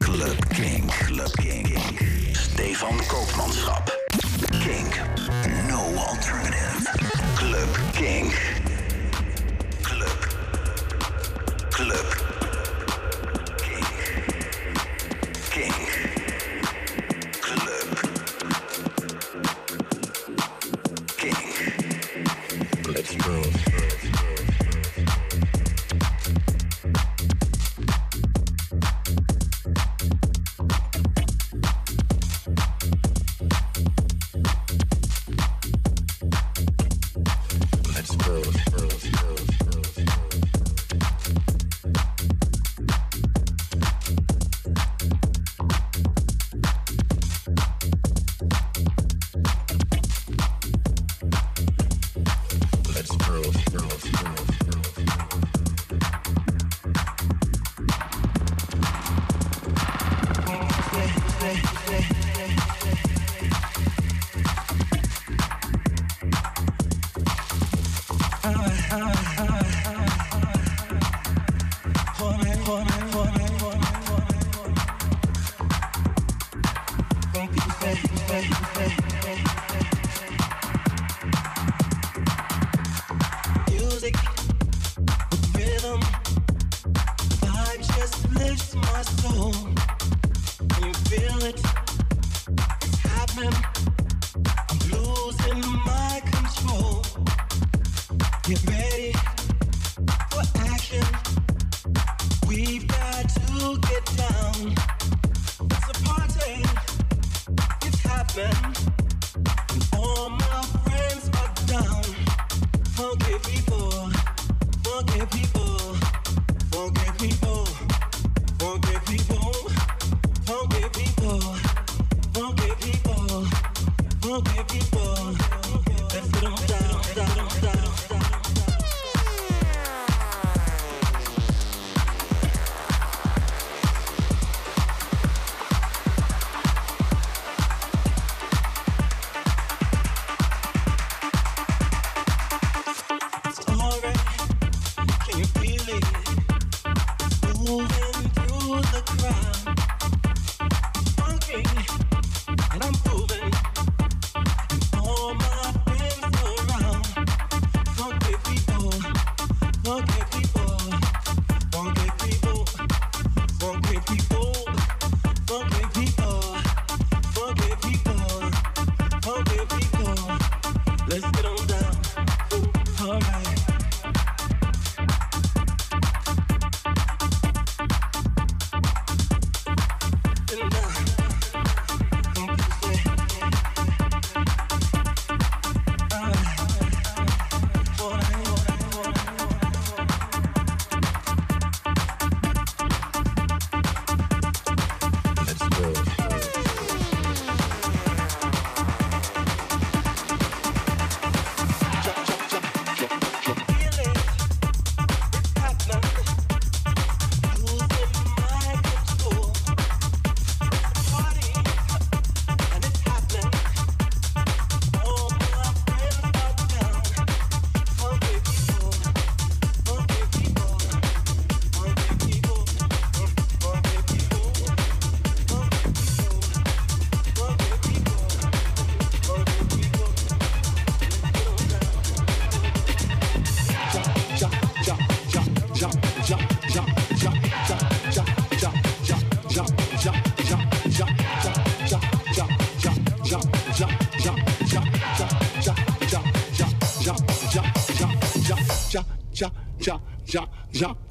Club Kink. Club Kink. Stefan Koopmanschap. Kink. No alternative. Club Kink.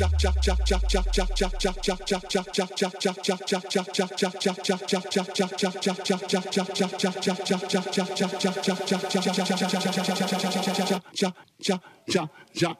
cha cha cha cha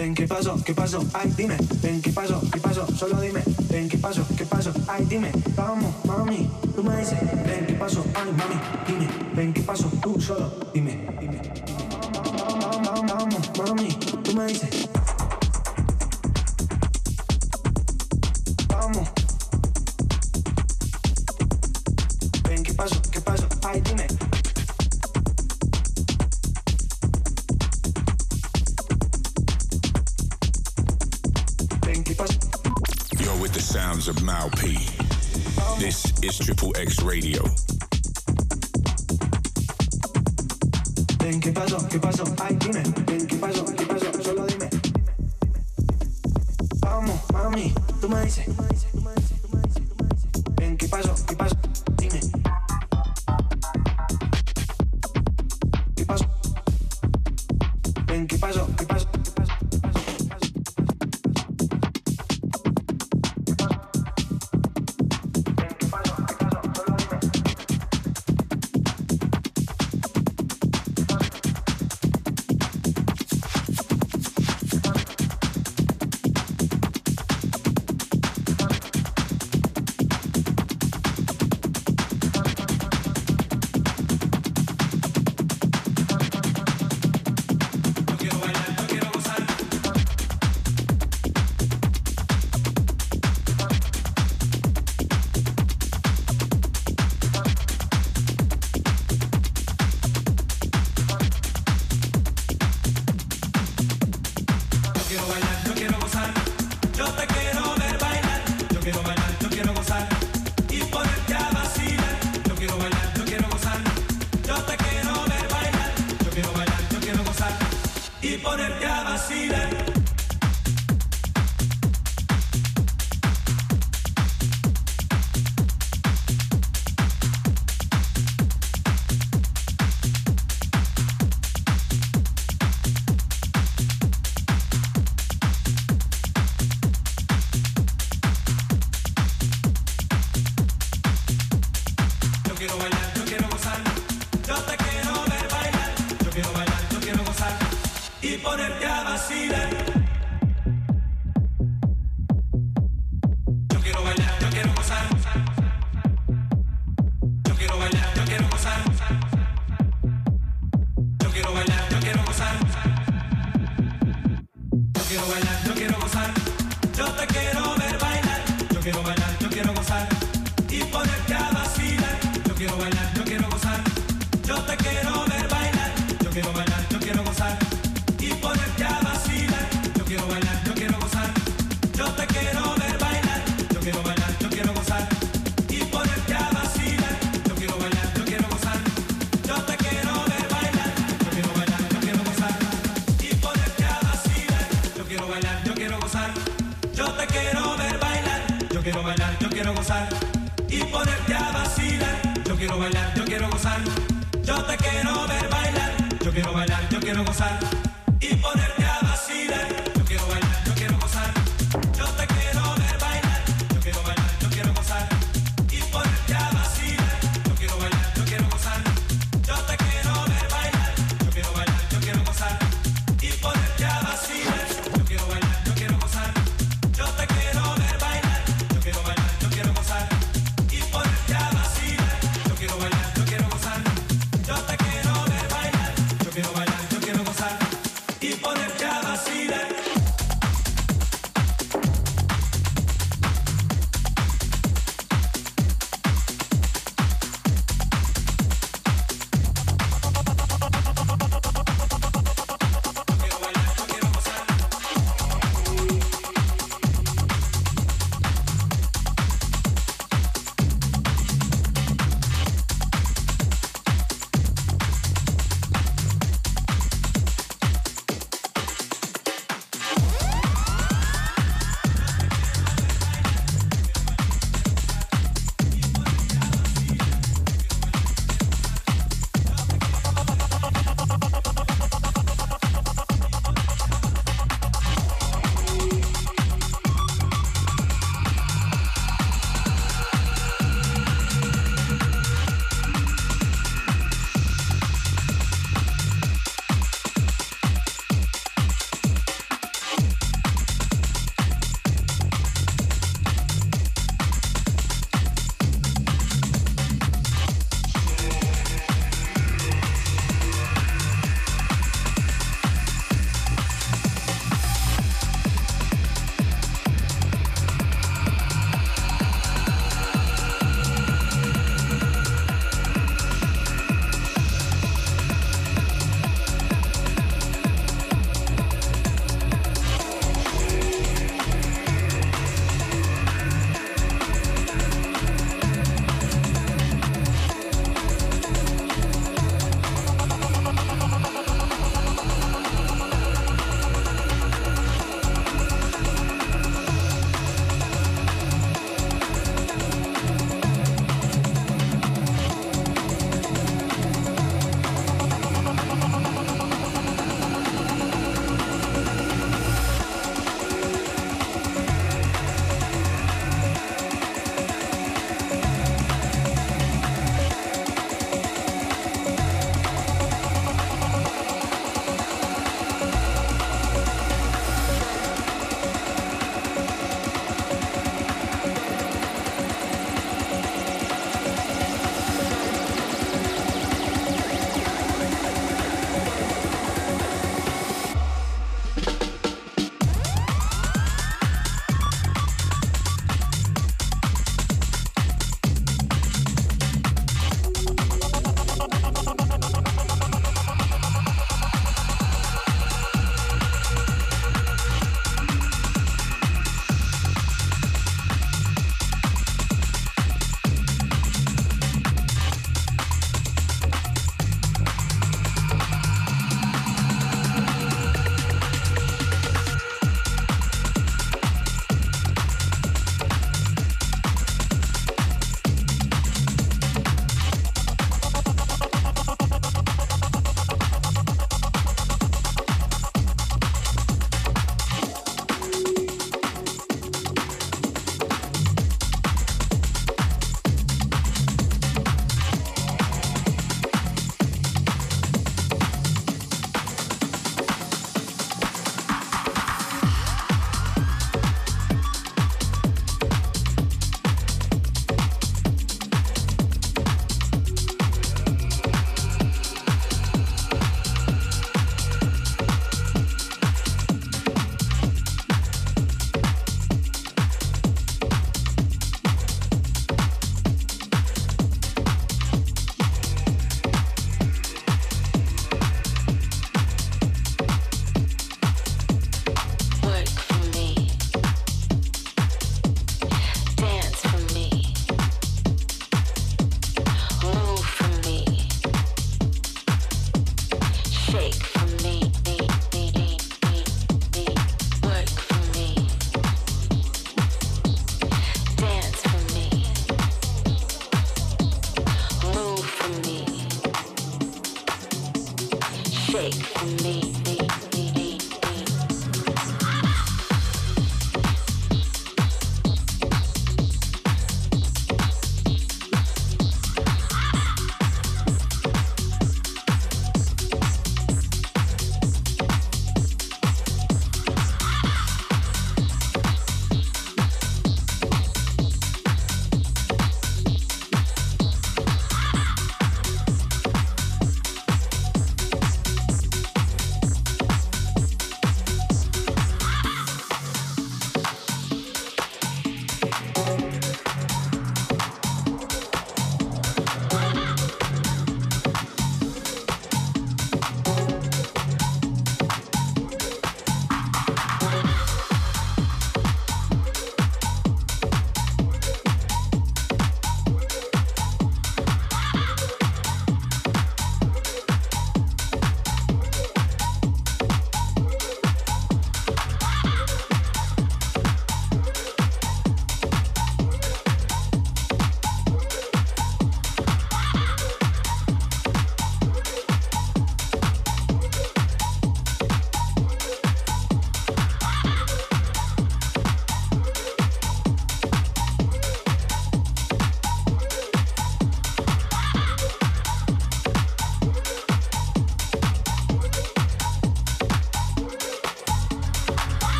¿Qué pasó? Ay, dime. Ven, ¿qué pasó? ¿Qué pasó? Solo dime. Ven, ¿qué pasó? ¿Qué pasó? Ay, dime. Vamos, mami. Tú me dices. Ven, ¿qué pasó? Ay, mami. Dime. Ven, ¿qué pasó? Tú solo. Dime. Dime. Vamos, mami. Tú me dices. Is Triple X Radio. Ven, ¿qué pasó? ¿Qué pasó? Ay, dime. Ven, ¿qué pasó? ¿Qué pasó? Solo dime. Vamos, mami, tú me dices. te quiero ver bailar. Yo quiero bailar.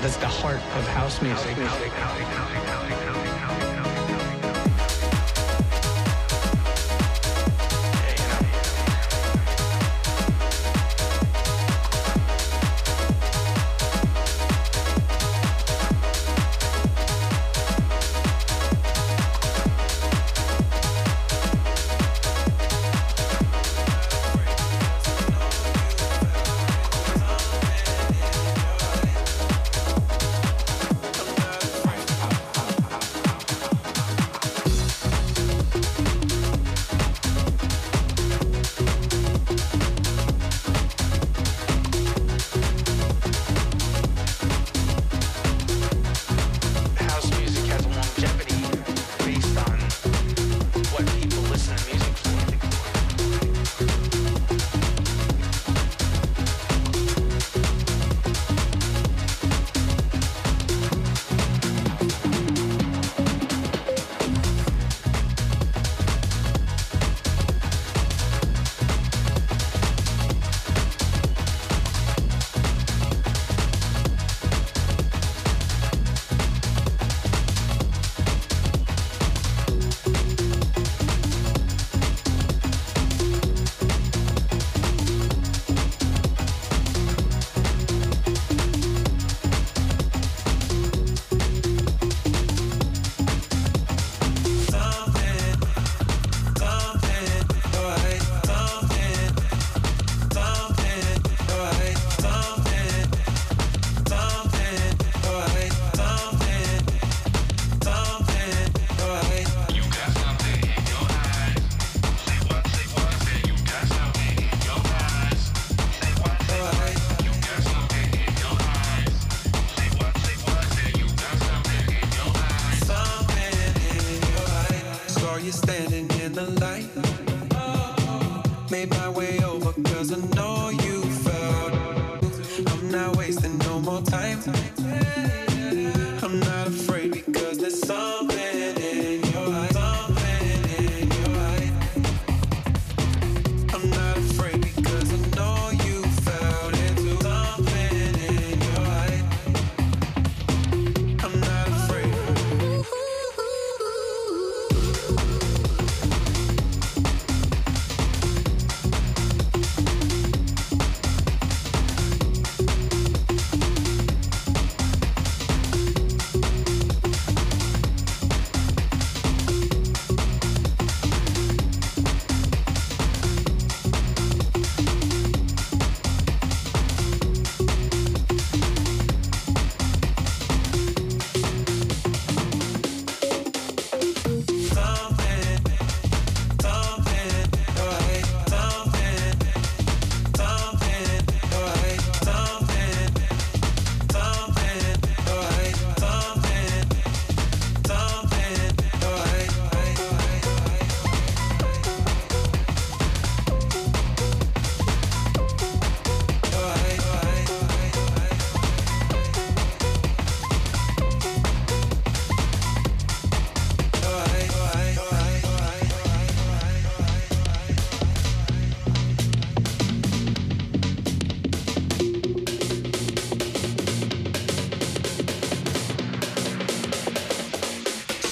That's the heart of house music. House music.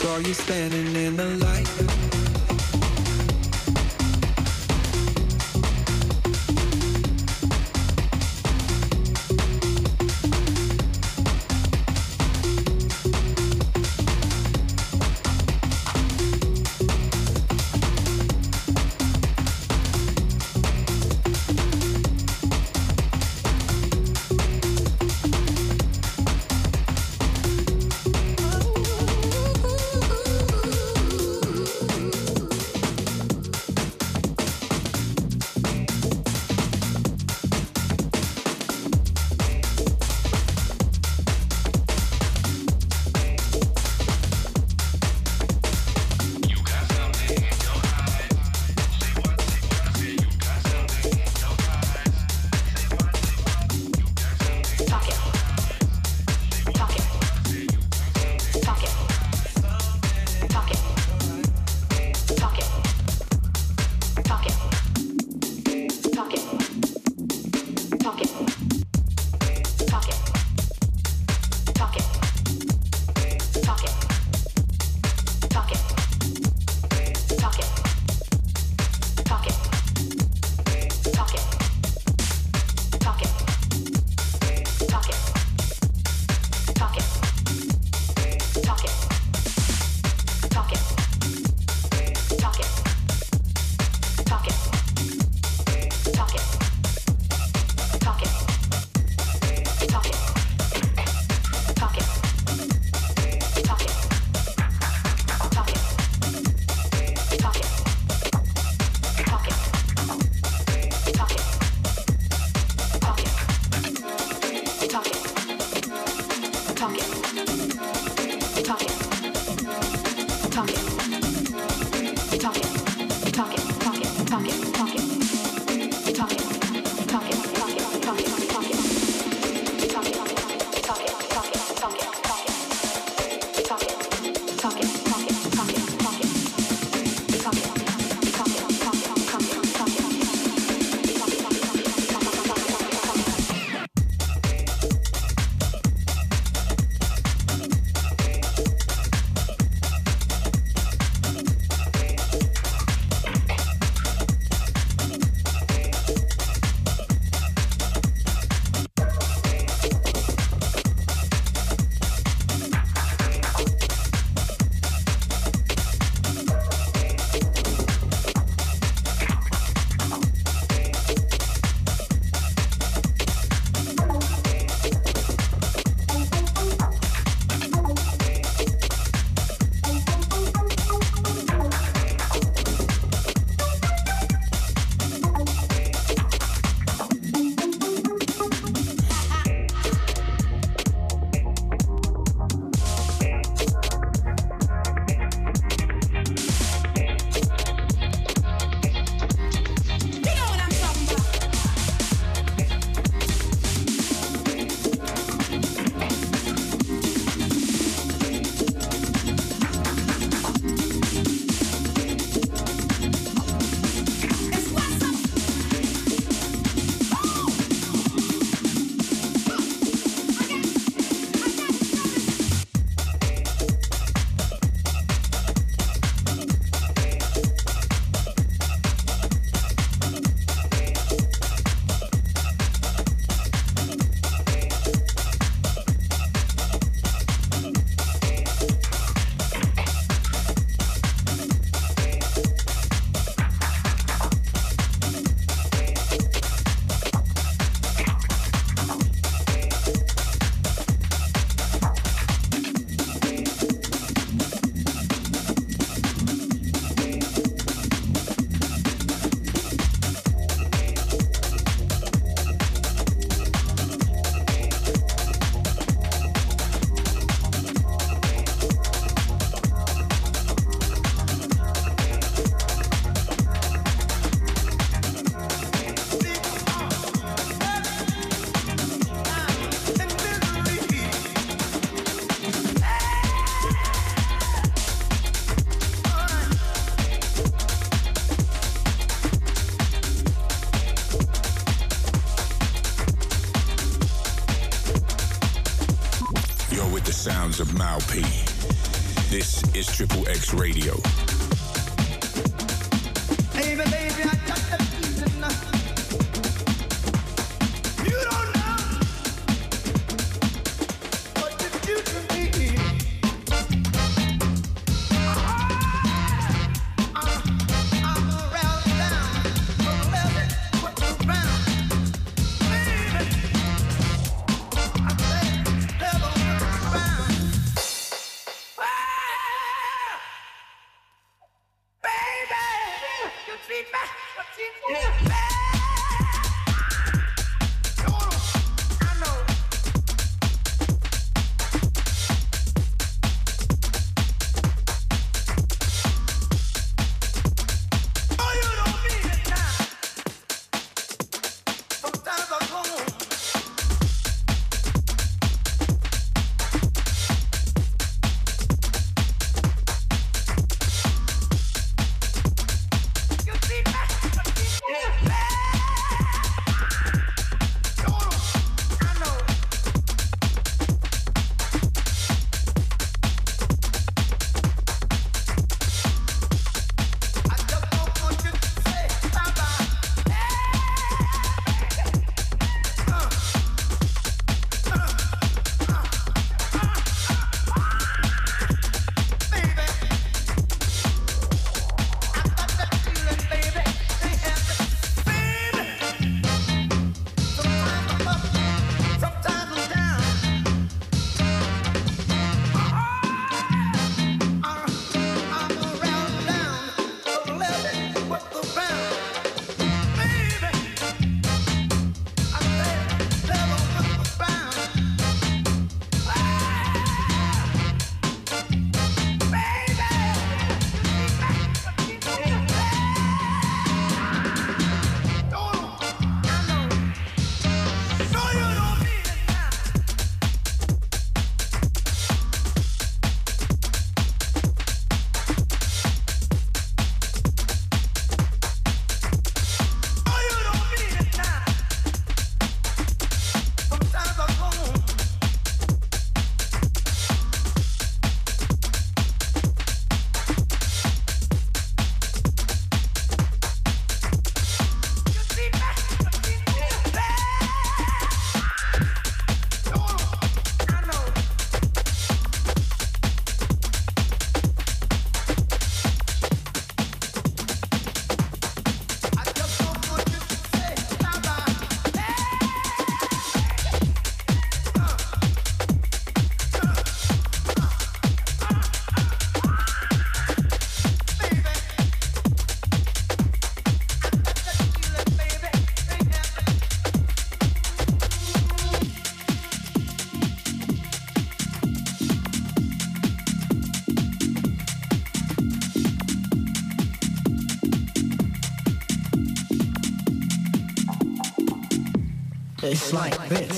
Are you standing in the light. of Mau P. This is Triple X Radio. It's like this.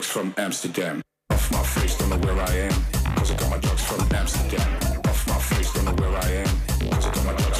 drugs from Amsterdam. Off my face, don't know where I am. Cause I got my drugs from Amsterdam. Off my face, don't know where I am. Cause I got my drugs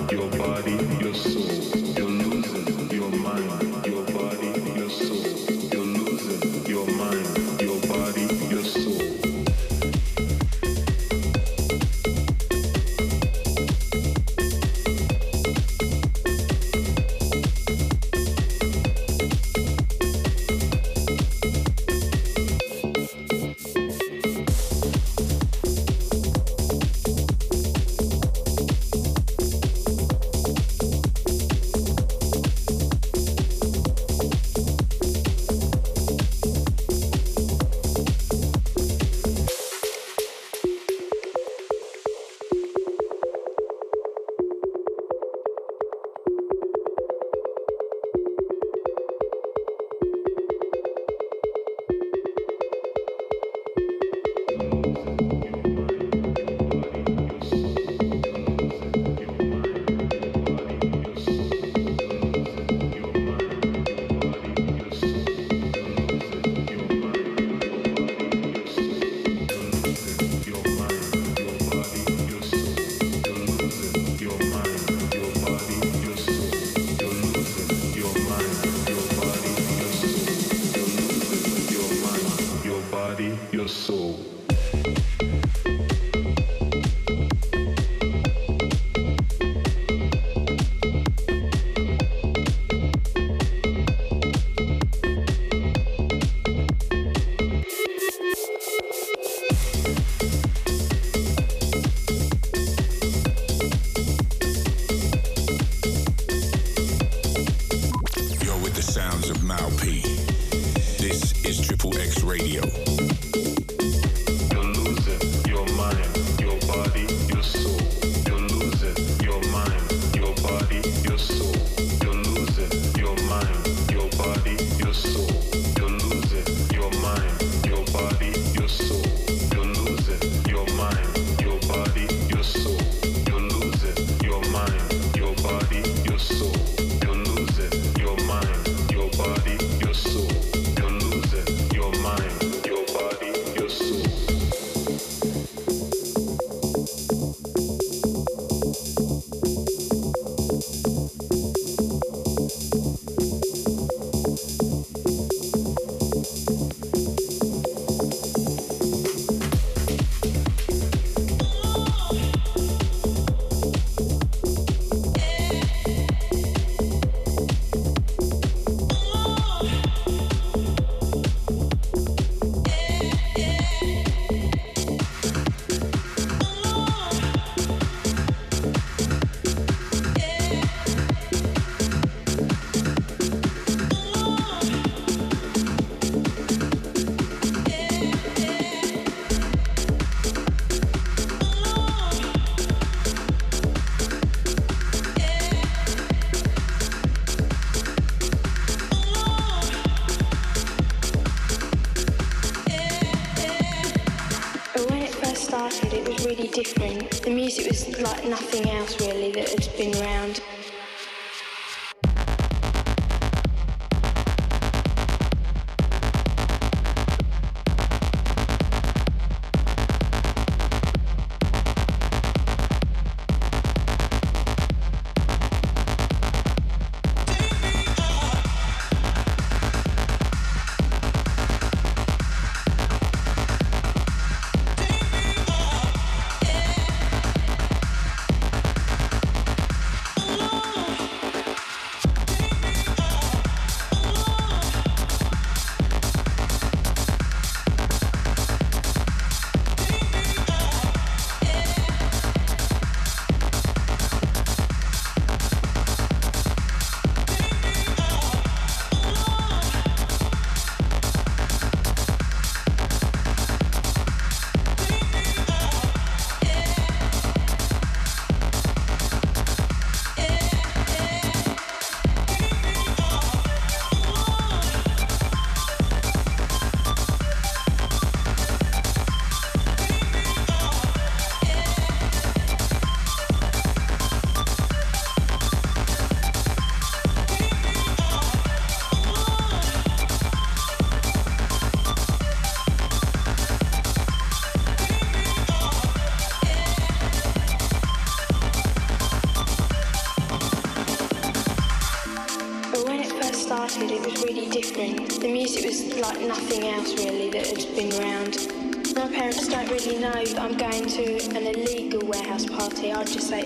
It was like nothing else really that had been around.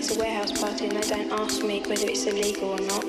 It's a warehouse party and they don't ask me whether it's illegal or not.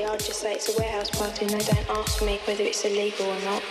I'd just say it's a warehouse party and they don't ask me whether it's illegal or not.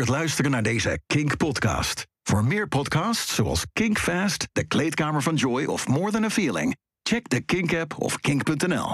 Het luisteren naar deze Kink-podcast. Voor meer podcasts zoals Kink Fast, De Kleedkamer van Joy of More Than a Feeling... check de Kink-app of kink.nl.